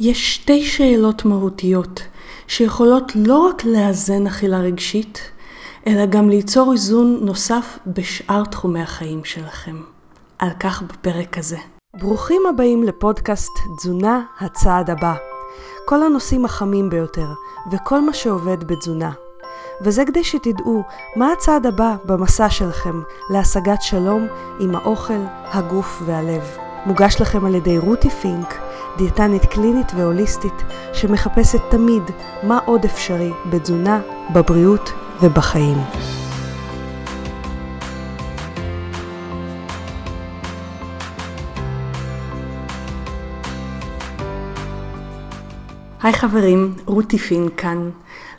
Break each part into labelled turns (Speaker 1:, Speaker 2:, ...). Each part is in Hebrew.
Speaker 1: יש שתי שאלות מהותיות שיכולות לא רק לאזן אכילה רגשית, אלא גם ליצור איזון נוסף בשאר תחומי החיים שלכם. על כך בפרק הזה. ברוכים הבאים לפודקאסט תזונה הצעד הבא. כל הנושאים החמים ביותר וכל מה שעובד בתזונה. וזה כדי שתדעו מה הצעד הבא במסע שלכם להשגת שלום עם האוכל, הגוף והלב. מוגש לכם על ידי רותי פינק, דיאטנית קלינית והוליסטית שמחפשת תמיד מה עוד אפשרי בתזונה, בבריאות ובחיים. היי חברים, רותי פין כאן.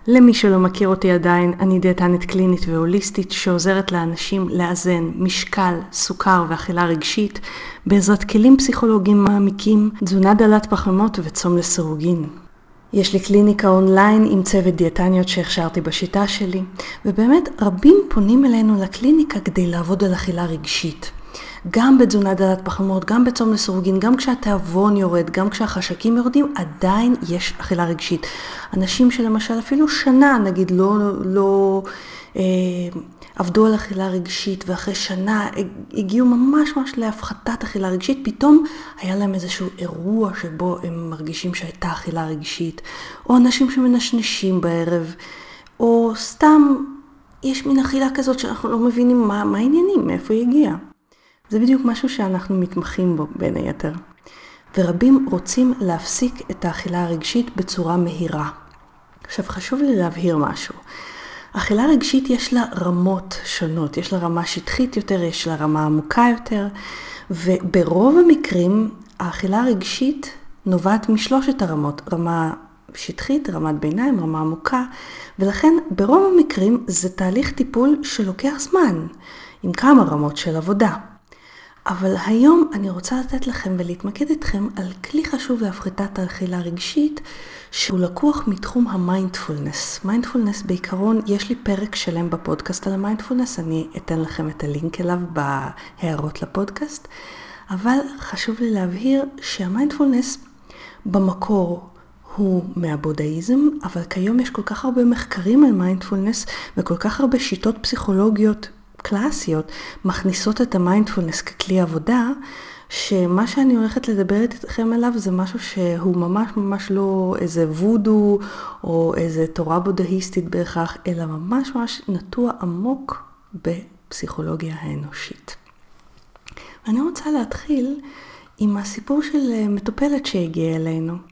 Speaker 1: למי שלא מכיר אותי עדיין, אני דיאטנית קלינית והוליסטית שעוזרת לאנשים לאזן משקל, סוכר ואכילה רגשית בעזרת כלים פסיכולוגיים מעמיקים, תזונה דלת פחמות וצום לסירוגין. יש לי קליניקה אונליין עם צוות דיאטניות שהכשרתי בשיטה שלי, ובאמת רבים פונים אלינו לקליניקה כדי לעבוד על אכילה רגשית. גם בתזונה דלת פחמות, גם בצום לסירוגין, גם כשהתיאבון יורד, גם כשהחשקים יורדים, עדיין יש אכילה רגשית. אנשים שלמשל אפילו שנה, נגיד, לא, לא אה, עבדו על אכילה רגשית, ואחרי שנה הגיעו ממש ממש להפחתת אכילה רגשית, פתאום היה להם איזשהו אירוע שבו הם מרגישים שהייתה אכילה רגשית, או אנשים שמנשנשים בערב, או סתם יש מין אכילה כזאת שאנחנו לא מבינים מה, מה העניינים, מאיפה היא הגיעה. זה בדיוק משהו שאנחנו מתמחים בו בין היתר. ורבים רוצים להפסיק את האכילה הרגשית בצורה מהירה. עכשיו חשוב לי להבהיר משהו. אכילה רגשית יש לה רמות שונות, יש לה רמה שטחית יותר, יש לה רמה עמוקה יותר, וברוב המקרים האכילה הרגשית נובעת משלושת הרמות, רמה שטחית, רמת ביניים, רמה עמוקה, ולכן ברוב המקרים זה תהליך טיפול שלוקח זמן, עם כמה רמות של עבודה. אבל היום אני רוצה לתת לכם ולהתמקד איתכם על כלי חשוב להפחתת האכילה הרגשית, שהוא לקוח מתחום המיינדפולנס. מיינדפולנס בעיקרון, יש לי פרק שלם בפודקאסט על המיינדפולנס, אני אתן לכם את הלינק אליו בהערות לפודקאסט, אבל חשוב לי להבהיר שהמיינדפולנס במקור הוא מהבודהיזם, אבל כיום יש כל כך הרבה מחקרים על מיינדפולנס וכל כך הרבה שיטות פסיכולוגיות קלאסיות מכניסות את המיינדפולנס ככלי עבודה, שמה שאני הולכת לדבר איתכם עליו זה משהו שהוא ממש ממש לא איזה וודו או איזה תורה בודהיסטית בהכרח, אלא ממש ממש נטוע עמוק בפסיכולוגיה האנושית. ואני רוצה להתחיל עם הסיפור של מטופלת שהגיעה אלינו.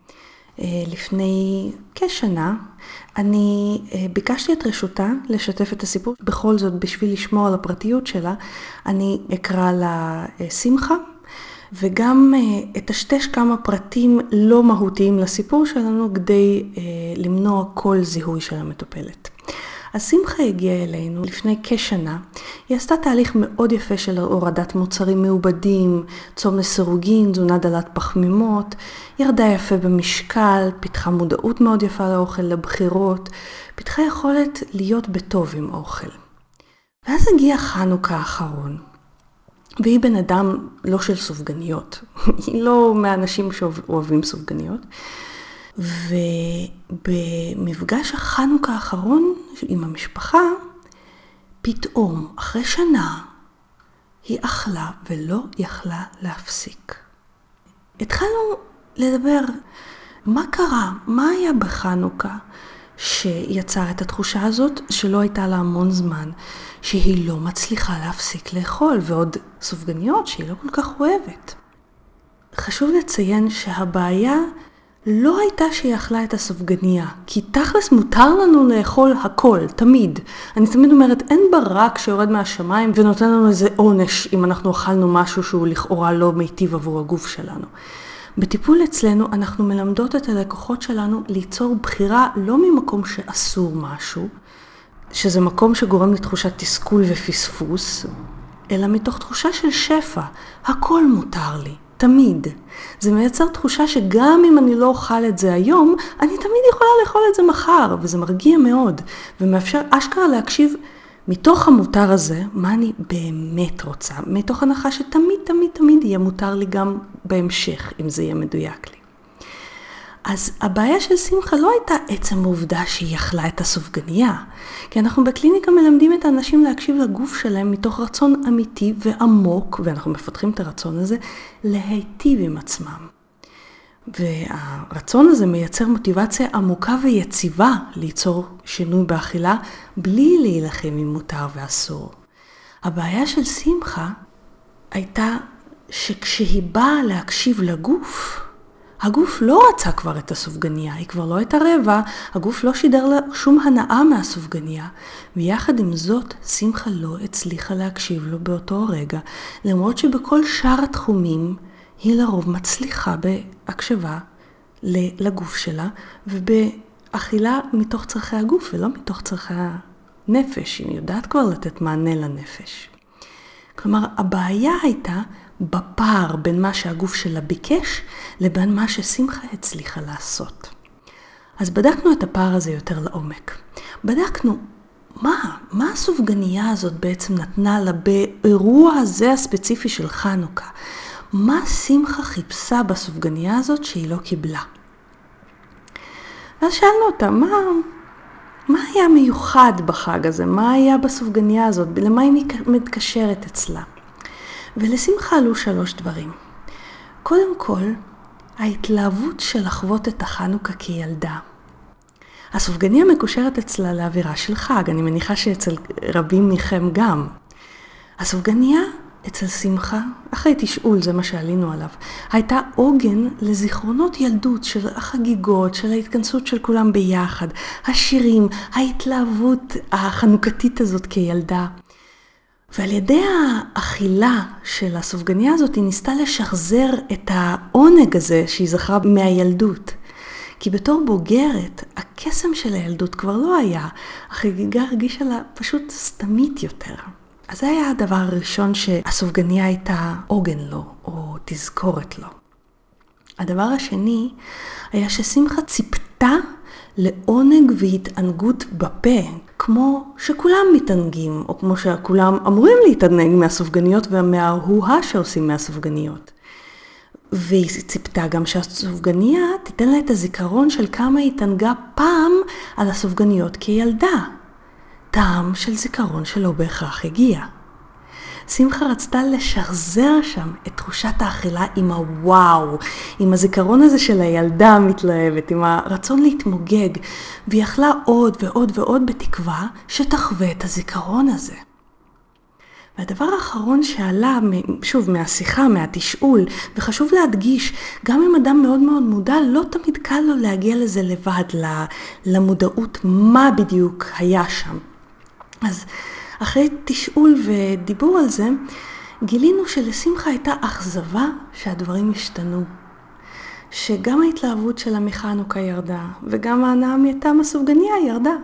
Speaker 1: אה, לפני כשנה, אני אה, ביקשתי את רשותה לשתף את הסיפור. בכל זאת, בשביל לשמור על הפרטיות שלה, אני אקרא לה אה, שמחה, וגם אטשטש כמה פרטים לא מהותיים לסיפור שלנו כדי למנוע כל זיהוי של המטופלת. אז שמחה הגיעה אלינו לפני כשנה. היא עשתה תהליך מאוד יפה של הורדת מוצרים מעובדים, צום לסירוגין, תזונה דלת פחמימות, ירדה יפה במשקל, פיתחה מודעות מאוד יפה לאוכל, לבחירות, פיתחה יכולת להיות בטוב עם אוכל. ואז הגיע חנוכה האחרון, והיא בן אדם לא של סופגניות, היא לא מהאנשים שאוהבים סופגניות. ובמפגש החנוכה האחרון עם המשפחה, פתאום, אחרי שנה, היא אכלה ולא יכלה להפסיק. התחלנו לדבר, מה קרה? מה היה בחנוכה שיצר את התחושה הזאת שלא הייתה לה המון זמן, שהיא לא מצליחה להפסיק לאכול, ועוד סופגניות שהיא לא כל כך אוהבת. חשוב לציין שהבעיה לא הייתה שהיא אכלה את הסופגניה, כי תכלס מותר לנו לאכול הכל, תמיד. אני תמיד אומרת, אין ברק שיורד מהשמיים ונותן לנו איזה עונש אם אנחנו אכלנו משהו שהוא לכאורה לא מיטיב עבור הגוף שלנו. בטיפול אצלנו אנחנו מלמדות את הלקוחות שלנו ליצור בחירה לא ממקום שאסור משהו, שזה מקום שגורם לתחושת תסכול ופספוס, אלא מתוך תחושה של שפע, הכל מותר לי. תמיד. זה מייצר תחושה שגם אם אני לא אוכל את זה היום, אני תמיד יכולה לאכול את זה מחר, וזה מרגיע מאוד, ומאפשר אשכרה להקשיב מתוך המותר הזה, מה אני באמת רוצה, מתוך הנחה שתמיד תמיד תמיד יהיה מותר לי גם בהמשך, אם זה יהיה מדויק לי. אז הבעיה של שמחה לא הייתה עצם העובדה שהיא אכלה את הסופגניה. כי אנחנו בקליניקה מלמדים את האנשים להקשיב לגוף שלהם מתוך רצון אמיתי ועמוק, ואנחנו מפתחים את הרצון הזה, להיטיב עם עצמם. והרצון הזה מייצר מוטיבציה עמוקה ויציבה ליצור שינוי באכילה, בלי להילחם עם מותר ואסור. הבעיה של שמחה הייתה שכשהיא באה להקשיב לגוף, הגוף לא רצה כבר את הסופגניה, היא כבר לא הייתה רבע, הגוף לא שידר לה שום הנאה מהסופגניה, ויחד עם זאת, שמחה לא הצליחה להקשיב לו באותו רגע, למרות שבכל שאר התחומים היא לרוב מצליחה בהקשבה לגוף שלה, ובאכילה מתוך צורכי הגוף ולא מתוך צורכי הנפש, היא יודעת כבר לתת מענה לנפש. כלומר, הבעיה הייתה בפער בין מה שהגוף שלה ביקש לבין מה ששמחה הצליחה לעשות. אז בדקנו את הפער הזה יותר לעומק. בדקנו מה, מה הסופגניה הזאת בעצם נתנה לה באירוע הזה הספציפי של חנוכה. מה שמחה חיפשה בסופגניה הזאת שהיא לא קיבלה. ואז שאלנו אותה, מה, מה היה מיוחד בחג הזה? מה היה בסופגניה הזאת? למה היא מתקשרת אצלה? ולשמחה עלו שלוש דברים. קודם כל, ההתלהבות של לחוות את החנוכה כילדה. הסופגניה מקושרת אצלה לאווירה של חג, אני מניחה שאצל רבים מכם גם. הסופגניה אצל שמחה, אחרי תשאול, זה מה שעלינו עליו, הייתה עוגן לזיכרונות ילדות של החגיגות, של ההתכנסות של כולם ביחד, השירים, ההתלהבות החנוכתית הזאת כילדה. ועל ידי האכילה של הסופגניה הזאת, היא ניסתה לשחזר את העונג הזה שהיא זכרה מהילדות. כי בתור בוגרת, הקסם של הילדות כבר לא היה, החגיגה הרגישה לה פשוט סתמית יותר. אז זה היה הדבר הראשון שהסופגניה הייתה עוגן לו, או תזכורת לו. הדבר השני היה ששמחה ציפתה לעונג והתענגות בפה, כמו שכולם מתענגים, או כמו שכולם אמורים להתענג מהסופגניות ומההוהה שעושים מהסופגניות. והיא ציפתה גם שהסופגניה תיתן לה את הזיכרון של כמה היא התענגה פעם על הסופגניות כילדה. טעם של זיכרון שלא בהכרח הגיע. שמחה רצתה לשחזר שם את תחושת האכילה עם הוואו, עם הזיכרון הזה של הילדה המתלהבת, עם הרצון להתמוגג, והיא אכלה עוד ועוד ועוד בתקווה שתחווה את הזיכרון הזה. והדבר האחרון שעלה, שוב, מהשיחה, מהתשאול, וחשוב להדגיש, גם אם אדם מאוד מאוד מודע, לא תמיד קל לו להגיע לזה לבד, למודעות מה בדיוק היה שם. אז אחרי תשאול ודיבור על זה, גילינו שלשמחה הייתה אכזבה שהדברים השתנו. שגם ההתלהבות שלה מחנוכה ירדה, וגם ההנאה מטעם הסופגניה ירדה.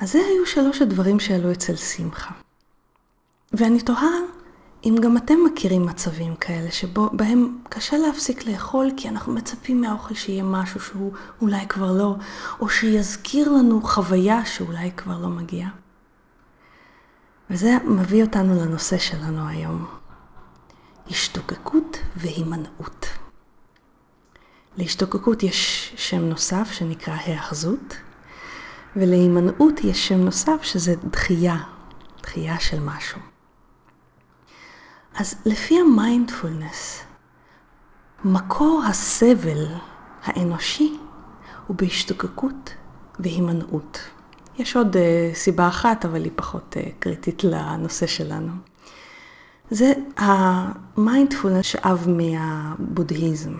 Speaker 1: אז זה היו שלוש הדברים שעלו אצל שמחה. ואני תוהה אם גם אתם מכירים מצבים כאלה, שבהם קשה להפסיק לאכול כי אנחנו מצפים מהאוכל שיהיה משהו שהוא אולי כבר לא, או שיזכיר לנו חוויה שאולי כבר לא מגיעה. וזה מביא אותנו לנושא שלנו היום, השתוקקות והימנעות. להשתוקקות יש שם נוסף שנקרא היאחזות, ולהימנעות יש שם נוסף שזה דחייה, דחייה של משהו. אז לפי המיינדפולנס, מקור הסבל האנושי הוא בהשתוקקות והימנעות. יש עוד uh, סיבה אחת, אבל היא פחות uh, קריטית לנושא שלנו. זה המיינדפולנס שאב מהבודהיזם.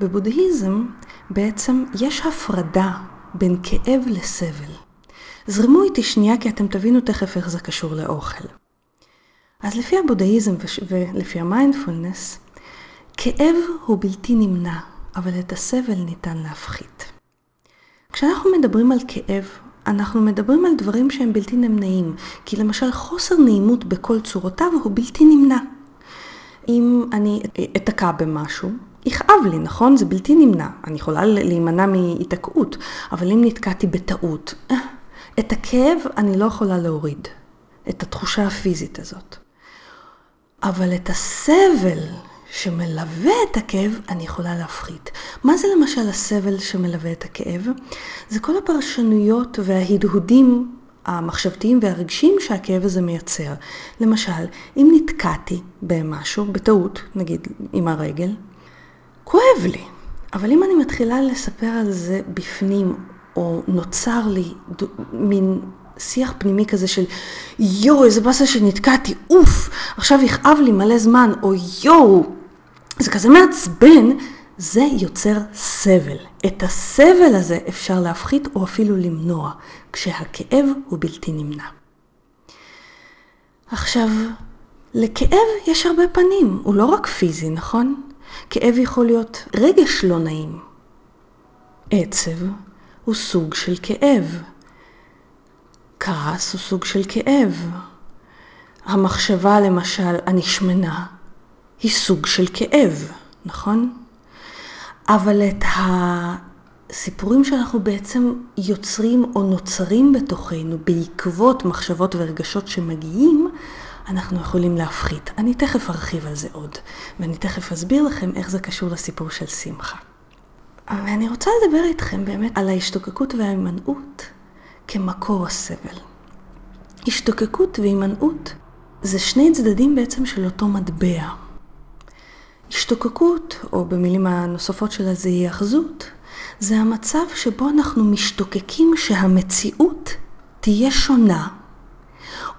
Speaker 1: בבודהיזם בעצם יש הפרדה בין כאב לסבל. זרמו איתי שנייה כי אתם תבינו תכף איך זה קשור לאוכל. אז לפי הבודהיזם ולפי המיינדפולנס, כאב הוא בלתי נמנע, אבל את הסבל ניתן להפחית. כשאנחנו מדברים על כאב, אנחנו מדברים על דברים שהם בלתי נמנעים, כי למשל חוסר נעימות בכל צורותיו הוא בלתי נמנע. אם אני אתקע במשהו, יכאב לי, נכון? זה בלתי נמנע. אני יכולה להימנע מהיתקעות, אבל אם נתקעתי בטעות, אה, את הכאב אני לא יכולה להוריד, את התחושה הפיזית הזאת. אבל את הסבל שמלווה את הכאב, אני יכולה להפחית. מה זה למשל הסבל שמלווה את הכאב? זה כל הפרשנויות וההדהודים המחשבתיים והרגשיים שהכאב הזה מייצר. למשל, אם נתקעתי במשהו, בטעות, נגיד עם הרגל, כואב לי. אבל אם אני מתחילה לספר על זה בפנים, או נוצר לי מין שיח פנימי כזה של יואו, איזה באסה שנתקעתי, אוף, עכשיו יכאב לי מלא זמן, או יואו, זה כזה מעצבן, זה יוצר סבל. את הסבל הזה אפשר להפחית או אפילו למנוע, כשהכאב הוא בלתי נמנע. עכשיו, לכאב יש הרבה פנים, הוא לא רק פיזי, נכון? כאב יכול להיות רגש לא נעים. עצב הוא סוג של כאב. כעס הוא סוג של כאב. המחשבה למשל, אני שמנה, היא סוג של כאב, נכון? אבל את הסיפורים שאנחנו בעצם יוצרים או נוצרים בתוכנו בעקבות מחשבות ורגשות שמגיעים, אנחנו יכולים להפחית. אני תכף ארחיב על זה עוד, ואני תכף אסביר לכם איך זה קשור לסיפור של שמחה. ואני רוצה לדבר איתכם באמת על ההשתוקקות וההימנעות כמקור הסבל. השתוקקות והימנעות זה שני צדדים בעצם של אותו מטבע. השתוקקות, או במילים הנוספות שלה זה היאחזות, זה המצב שבו אנחנו משתוקקים שהמציאות תהיה שונה,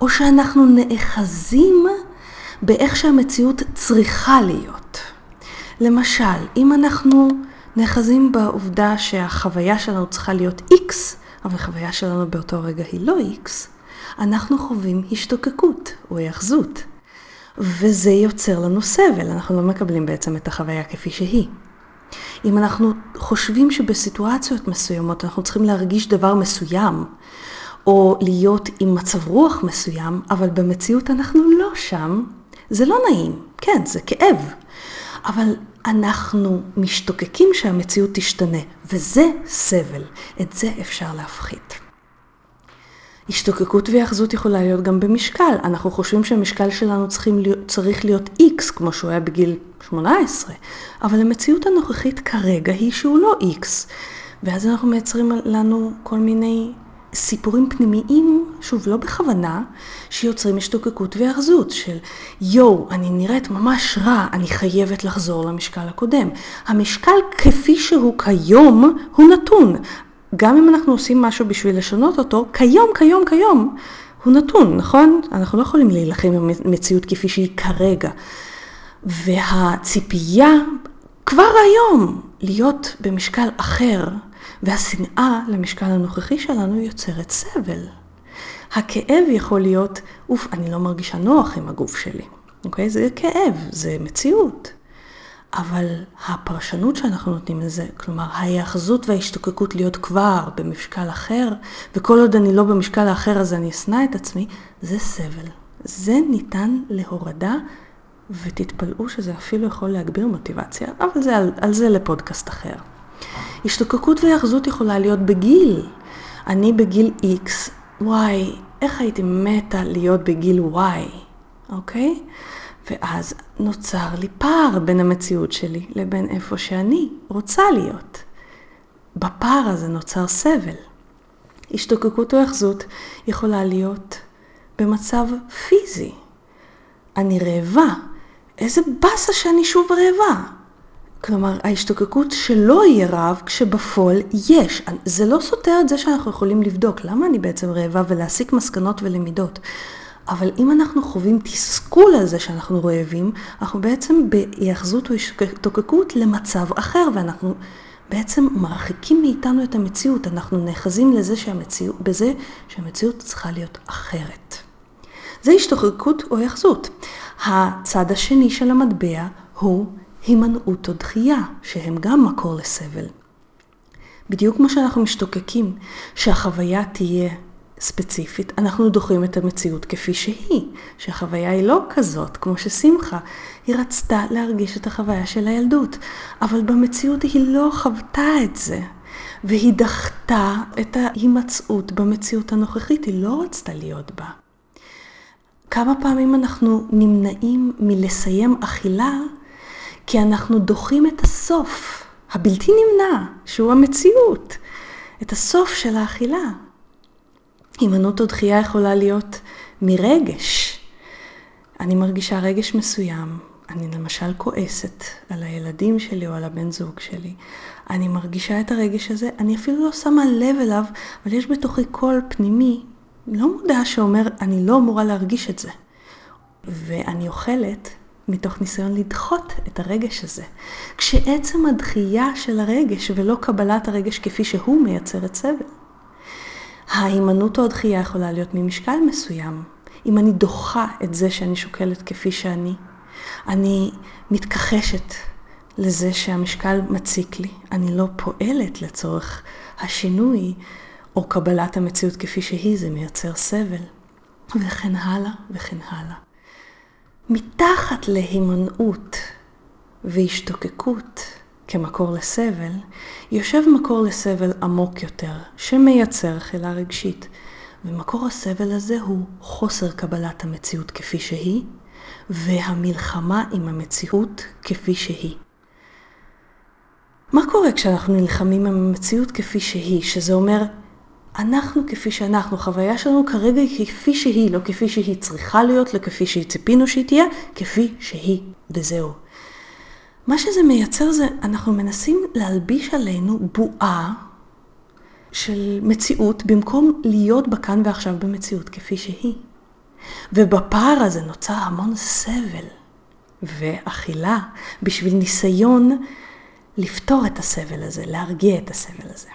Speaker 1: או שאנחנו נאחזים באיך שהמציאות צריכה להיות. למשל, אם אנחנו נאחזים בעובדה שהחוויה שלנו צריכה להיות X, אבל החוויה שלנו באותו רגע היא לא X, אנחנו חווים השתוקקות או היאחזות. וזה יוצר לנו סבל, אנחנו לא מקבלים בעצם את החוויה כפי שהיא. אם אנחנו חושבים שבסיטואציות מסוימות אנחנו צריכים להרגיש דבר מסוים, או להיות עם מצב רוח מסוים, אבל במציאות אנחנו לא שם, זה לא נעים. כן, זה כאב. אבל אנחנו משתוקקים שהמציאות תשתנה, וזה סבל. את זה אפשר להפחית. השתוקקות ויאחזות יכולה להיות גם במשקל. אנחנו חושבים שהמשקל שלנו להיות, צריך להיות X, כמו שהוא היה בגיל 18, אבל המציאות הנוכחית כרגע היא שהוא לא X. ואז אנחנו מייצרים לנו כל מיני סיפורים פנימיים, שוב, לא בכוונה, שיוצרים השתוקקות והאחזות של יואו, אני נראית ממש רע, אני חייבת לחזור למשקל הקודם. המשקל כפי שהוא כיום הוא נתון. גם אם אנחנו עושים משהו בשביל לשנות אותו, כיום, כיום, כיום, הוא נתון, נכון? אנחנו לא יכולים להילחם עם המציאות כפי שהיא כרגע. והציפייה כבר היום להיות במשקל אחר, והשנאה למשקל הנוכחי שלנו יוצרת סבל. הכאב יכול להיות, אוף, אני לא מרגישה נוח עם הגוף שלי. אוקיי? זה כאב, זה מציאות. אבל הפרשנות שאנחנו נותנים לזה, כלומר ההיאחזות וההשתוקקות להיות כבר במשקל אחר, וכל עוד אני לא במשקל האחר אז אני אשנא את עצמי, זה סבל. זה ניתן להורדה, ותתפלאו שזה אפילו יכול להגביר מוטיבציה, אבל זה על, על זה לפודקאסט אחר. השתוקקות והיאחזות יכולה להיות בגיל. אני בגיל X, וואי, איך הייתי מתה להיות בגיל Y, אוקיי? ואז נוצר לי פער בין המציאות שלי לבין איפה שאני רוצה להיות. בפער הזה נוצר סבל. השתוקקות או היאחזות יכולה להיות במצב פיזי. אני רעבה. איזה באסה שאני שוב רעבה. כלומר, ההשתוקקות שלא יהיה רעב כשבפועל יש. זה לא סותר את זה שאנחנו יכולים לבדוק למה אני בעצם רעבה ולהסיק מסקנות ולמידות. אבל אם אנחנו חווים תסכול על זה שאנחנו רעבים, אנחנו בעצם בהיאחזות או השתוקקות למצב אחר, ואנחנו בעצם מרחיקים מאיתנו את המציאות. אנחנו נאחזים לזה שהמציאות, בזה שהמציאות צריכה להיות אחרת. זה השתוקקות או היאחזות. הצד השני של המטבע הוא הימנעות או דחייה, שהם גם מקור לסבל. בדיוק כמו שאנחנו משתוקקים שהחוויה תהיה ספציפית, אנחנו דוחים את המציאות כפי שהיא, שהחוויה היא לא כזאת, כמו ששמחה, היא רצתה להרגיש את החוויה של הילדות, אבל במציאות היא לא חוותה את זה, והיא דחתה את ההימצאות במציאות הנוכחית, היא לא רצתה להיות בה. כמה פעמים אנחנו נמנעים מלסיים אכילה כי אנחנו דוחים את הסוף, הבלתי נמנע, שהוא המציאות, את הסוף של האכילה. הימנעות או דחייה יכולה להיות מרגש. אני מרגישה רגש מסוים, אני למשל כועסת על הילדים שלי או על הבן זוג שלי. אני מרגישה את הרגש הזה, אני אפילו לא שמה לב אליו, אבל יש בתוכי קול פנימי, לא מודע שאומר, אני לא אמורה להרגיש את זה. ואני אוכלת מתוך ניסיון לדחות את הרגש הזה. כשעצם הדחייה של הרגש ולא קבלת הרגש כפי שהוא מייצרת סבל. ההימנעות או הדחייה יכולה להיות ממשקל מסוים. אם אני דוחה את זה שאני שוקלת כפי שאני, אני מתכחשת לזה שהמשקל מציק לי, אני לא פועלת לצורך השינוי או קבלת המציאות כפי שהיא, זה מייצר סבל, וכן הלאה וכן הלאה. מתחת להימנעות והשתוקקות כמקור לסבל, יושב מקור לסבל עמוק יותר, שמייצר חילה רגשית. ומקור הסבל הזה הוא חוסר קבלת המציאות כפי שהיא, והמלחמה עם המציאות כפי שהיא. מה קורה כשאנחנו נלחמים עם המציאות כפי שהיא, שזה אומר, אנחנו כפי שאנחנו, חוויה שלנו כרגע היא כפי שהיא, לא כפי שהיא צריכה להיות, לא כפי שהיא ציפינו שהיא תהיה, כפי שהיא, וזהו. מה שזה מייצר זה, אנחנו מנסים להלביש עלינו בועה של מציאות, במקום להיות בכאן ועכשיו במציאות כפי שהיא. ובפער הזה נוצר המון סבל ואכילה בשביל ניסיון לפתור את הסבל הזה, להרגיע את הסבל הזה.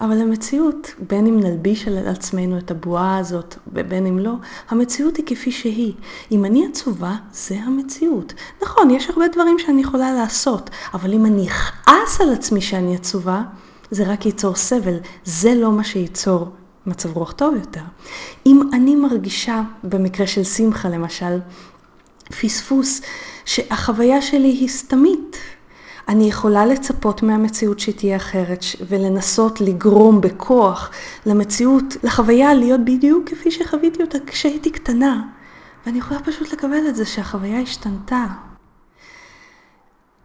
Speaker 1: אבל המציאות, בין אם נלביש על עצמנו את הבועה הזאת ובין אם לא, המציאות היא כפי שהיא. אם אני עצובה, זה המציאות. נכון, יש הרבה דברים שאני יכולה לעשות, אבל אם אני אכעס על עצמי שאני עצובה, זה רק ייצור סבל. זה לא מה שייצור מצב רוח טוב יותר. אם אני מרגישה, במקרה של שמחה למשל, פספוס, שהחוויה שלי היא סתמית, אני יכולה לצפות מהמציאות שהיא תהיה אחרת ולנסות לגרום בכוח למציאות, לחוויה להיות בדיוק כפי שחוויתי אותה כשהייתי קטנה. ואני יכולה פשוט לקבל את זה שהחוויה השתנתה.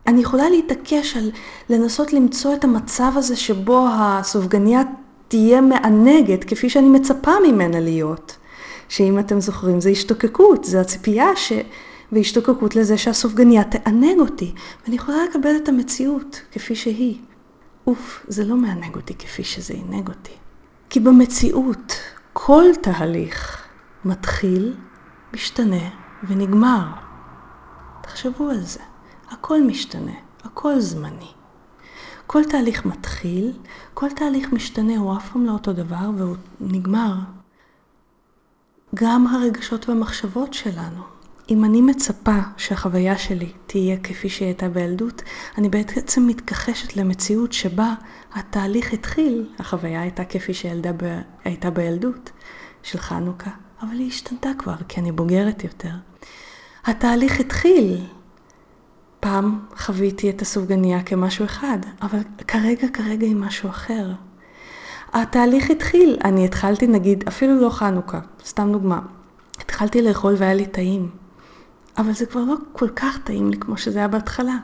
Speaker 1: אני יכולה להתעקש על לנסות למצוא את המצב הזה שבו הסופגניה תהיה מענגת כפי שאני מצפה ממנה להיות. שאם אתם זוכרים זה השתוקקות, זה הציפייה ש... והשתוקקות לזה שהסופגניה תענג אותי, ואני יכולה לקבל את המציאות כפי שהיא. אוף, זה לא מענג אותי כפי שזה עינג אותי. כי במציאות כל תהליך מתחיל, משתנה ונגמר. תחשבו על זה. הכל משתנה, הכל זמני. כל תהליך מתחיל, כל תהליך משתנה, הוא אף פעם לא אותו דבר והוא נגמר. גם הרגשות והמחשבות שלנו. אם אני מצפה שהחוויה שלי תהיה כפי שהיא הייתה בילדות, אני בעצם מתכחשת למציאות שבה התהליך התחיל, החוויה הייתה כפי שהילדה ב... הייתה בילדות של חנוכה, אבל היא השתנתה כבר, כי אני בוגרת יותר. התהליך התחיל, פעם חוויתי את הסופגניה כמשהו אחד, אבל כרגע, כרגע היא משהו אחר. התהליך התחיל, אני התחלתי נגיד, אפילו לא חנוכה, סתם דוגמה. התחלתי לאכול והיה לי טעים, אבל זה כבר לא כל כך טעים לי כמו שזה היה בהתחלה.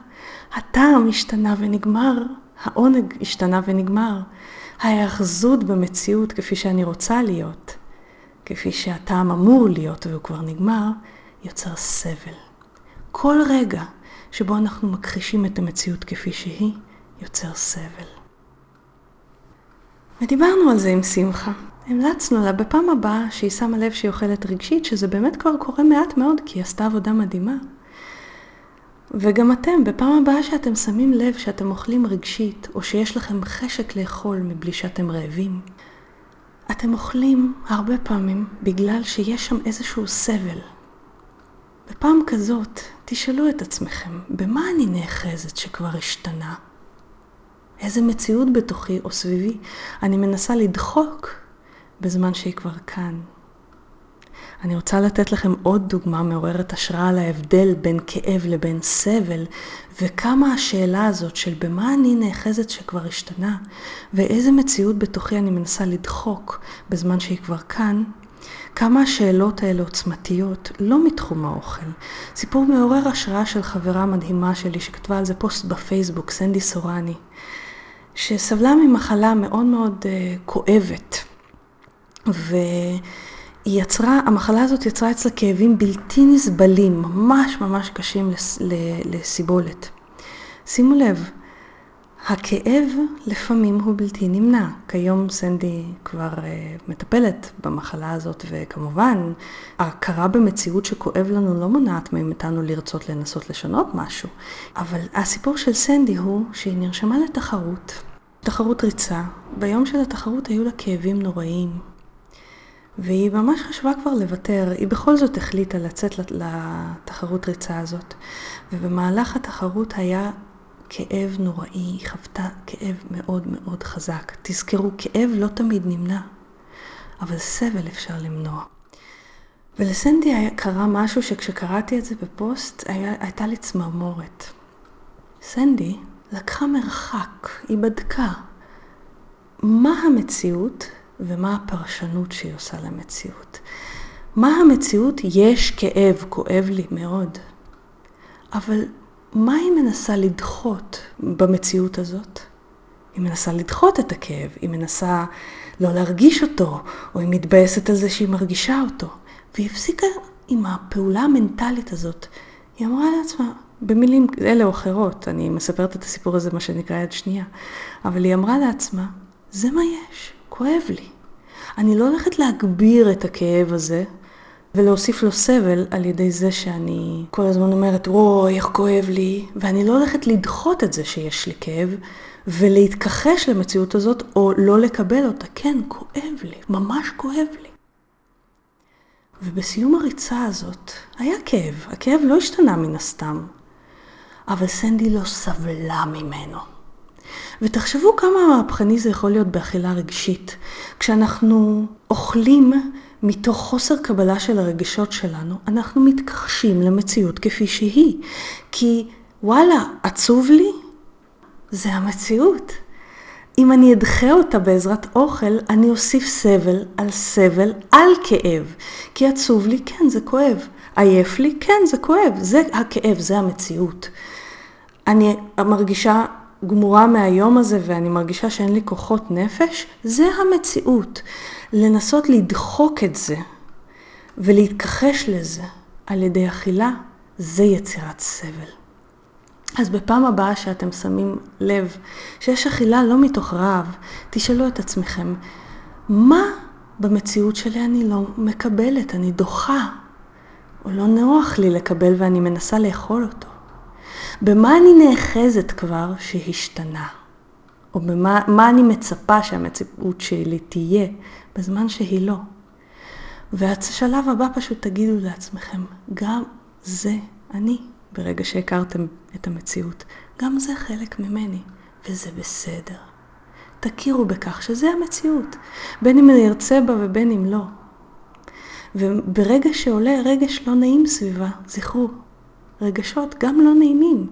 Speaker 1: הטעם השתנה ונגמר, העונג השתנה ונגמר. ההאחזות במציאות כפי שאני רוצה להיות, כפי שהטעם אמור להיות והוא כבר נגמר, יוצר סבל. כל רגע שבו אנחנו מכחישים את המציאות כפי שהיא, יוצר סבל. ודיברנו על זה עם שמחה. המלצנו לה בפעם הבאה שהיא שמה לב שהיא אוכלת רגשית, שזה באמת כבר קורה מעט מאוד, כי היא עשתה עבודה מדהימה. וגם אתם, בפעם הבאה שאתם שמים לב שאתם אוכלים רגשית, או שיש לכם חשק לאכול מבלי שאתם רעבים, אתם אוכלים הרבה פעמים בגלל שיש שם איזשהו סבל. בפעם כזאת, תשאלו את עצמכם, במה אני נאחזת שכבר השתנה? איזה מציאות בתוכי או סביבי אני מנסה לדחוק בזמן שהיא כבר כאן. אני רוצה לתת לכם עוד דוגמה מעוררת השראה על ההבדל בין כאב לבין סבל, וכמה השאלה הזאת של במה אני נאחזת שכבר השתנה, ואיזה מציאות בתוכי אני מנסה לדחוק בזמן שהיא כבר כאן, כמה השאלות האלה עוצמתיות, לא מתחום האוכל. סיפור מעורר השראה של חברה מדהימה שלי שכתבה על זה פוסט בפייסבוק, סנדי סורני, שסבלה ממחלה מאוד מאוד uh, כואבת. והיא יצרה, המחלה הזאת יצרה אצלה כאבים בלתי נסבלים, ממש ממש קשים לס, לסיבולת. שימו לב, הכאב לפעמים הוא בלתי נמנע. כיום סנדי כבר uh, מטפלת במחלה הזאת, וכמובן, ההכרה במציאות שכואב לנו לא מונעת מאיתנו לרצות לנסות לשנות משהו. אבל הסיפור של סנדי הוא שהיא נרשמה לתחרות, תחרות ריצה. ביום של התחרות היו לה כאבים נוראיים. והיא ממש חשבה כבר לוותר, היא בכל זאת החליטה לצאת לתחרות ריצה הזאת. ובמהלך התחרות היה כאב נוראי, היא חוותה כאב מאוד מאוד חזק. תזכרו, כאב לא תמיד נמנע, אבל סבל אפשר למנוע. ולסנדי היה, קרה משהו שכשקראתי את זה בפוסט, היה, הייתה לי צמרמורת. סנדי לקחה מרחק, היא בדקה מה המציאות ומה הפרשנות שהיא עושה למציאות. מה המציאות? יש כאב, כואב לי מאוד. אבל מה היא מנסה לדחות במציאות הזאת? היא מנסה לדחות את הכאב, היא מנסה לא להרגיש אותו, או היא מתבאסת על זה שהיא מרגישה אותו. והיא הפסיקה עם הפעולה המנטלית הזאת. היא אמרה לעצמה, במילים אלה או אחרות, אני מספרת את הסיפור הזה, מה שנקרא יד שנייה, אבל היא אמרה לעצמה, זה מה יש, כואב לי. אני לא הולכת להגביר את הכאב הזה, ולהוסיף לו סבל על ידי זה שאני כל הזמן אומרת, וואי, איך כואב לי, ואני לא הולכת לדחות את זה שיש לי כאב, ולהתכחש למציאות הזאת, או לא לקבל אותה. כן, כואב לי, ממש כואב לי. ובסיום הריצה הזאת היה כאב, הכאב לא השתנה מן הסתם, אבל סנדי לא סבלה ממנו. ותחשבו כמה מהפכני זה יכול להיות באכילה רגשית. כשאנחנו אוכלים מתוך חוסר קבלה של הרגשות שלנו, אנחנו מתכחשים למציאות כפי שהיא. כי וואלה, עצוב לי? זה המציאות. אם אני אדחה אותה בעזרת אוכל, אני אוסיף סבל על סבל על כאב. כי עצוב לי, כן, זה כואב. עייף לי, כן, זה כואב. זה הכאב, זה המציאות. אני מרגישה גמורה מהיום הזה ואני מרגישה שאין לי כוחות נפש, זה המציאות. לנסות לדחוק את זה ולהתכחש לזה על ידי אכילה, זה יצירת סבל. אז בפעם הבאה שאתם שמים לב שיש אכילה לא מתוך רעב, תשאלו את עצמכם, מה במציאות שלי אני לא מקבלת, אני דוחה, או לא נוח לי לקבל ואני מנסה לאכול אותו? במה אני נאחזת כבר שהשתנה? או במה אני מצפה שהמציאות שלי תהיה בזמן שהיא לא. והשלב הבא פשוט תגידו לעצמכם, גם זה אני, ברגע שהכרתם את המציאות. גם זה חלק ממני, וזה בסדר. תכירו בכך שזה המציאות, בין אם אני ארצה בה ובין אם לא. וברגע שעולה רגש לא נעים סביבה, זכרו, רגשות גם לא נעימים,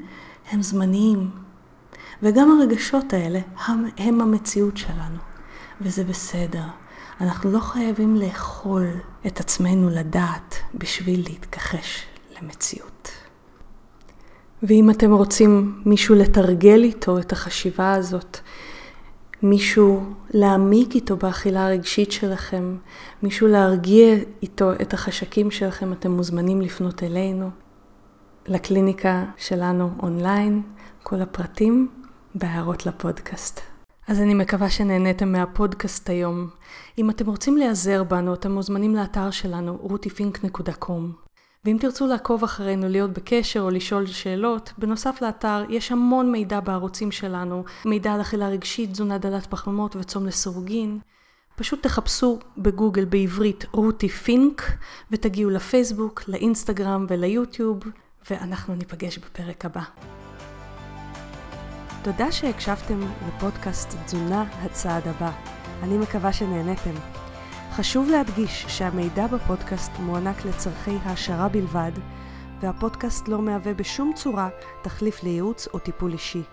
Speaker 1: הם זמניים. וגם הרגשות האלה הם, הם המציאות שלנו, וזה בסדר. אנחנו לא חייבים לאכול את עצמנו לדעת בשביל להתכחש למציאות. ואם אתם רוצים מישהו לתרגל איתו את החשיבה הזאת, מישהו להעמיק איתו באכילה הרגשית שלכם, מישהו להרגיע איתו את החשקים שלכם, אתם מוזמנים לפנות אלינו, לקליניקה שלנו אונליין, כל הפרטים בהערות לפודקאסט. אז אני מקווה שנהניתם מהפודקאסט היום. אם אתם רוצים להיעזר בנו, אתם מוזמנים לאתר שלנו, rutifink.com. ואם תרצו לעקוב אחרינו, להיות בקשר או לשאול שאלות, בנוסף לאתר יש המון מידע בערוצים שלנו, מידע על אכילה רגשית, תזונה דלת פחמימות וצום לסירוגין. פשוט תחפשו בגוגל בעברית רותי פינק ותגיעו לפייסבוק, לאינסטגרם וליוטיוב, ואנחנו ניפגש בפרק הבא. תודה שהקשבתם לפודקאסט תזונה הצעד הבא. אני מקווה שנהניתם. חשוב להדגיש שהמידע בפודקאסט מוענק לצורכי העשרה בלבד, והפודקאסט לא מהווה בשום צורה תחליף לייעוץ או טיפול אישי.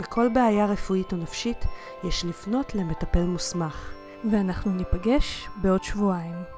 Speaker 1: בכל בעיה רפואית או נפשית יש לפנות למטפל מוסמך, ואנחנו ניפגש בעוד שבועיים.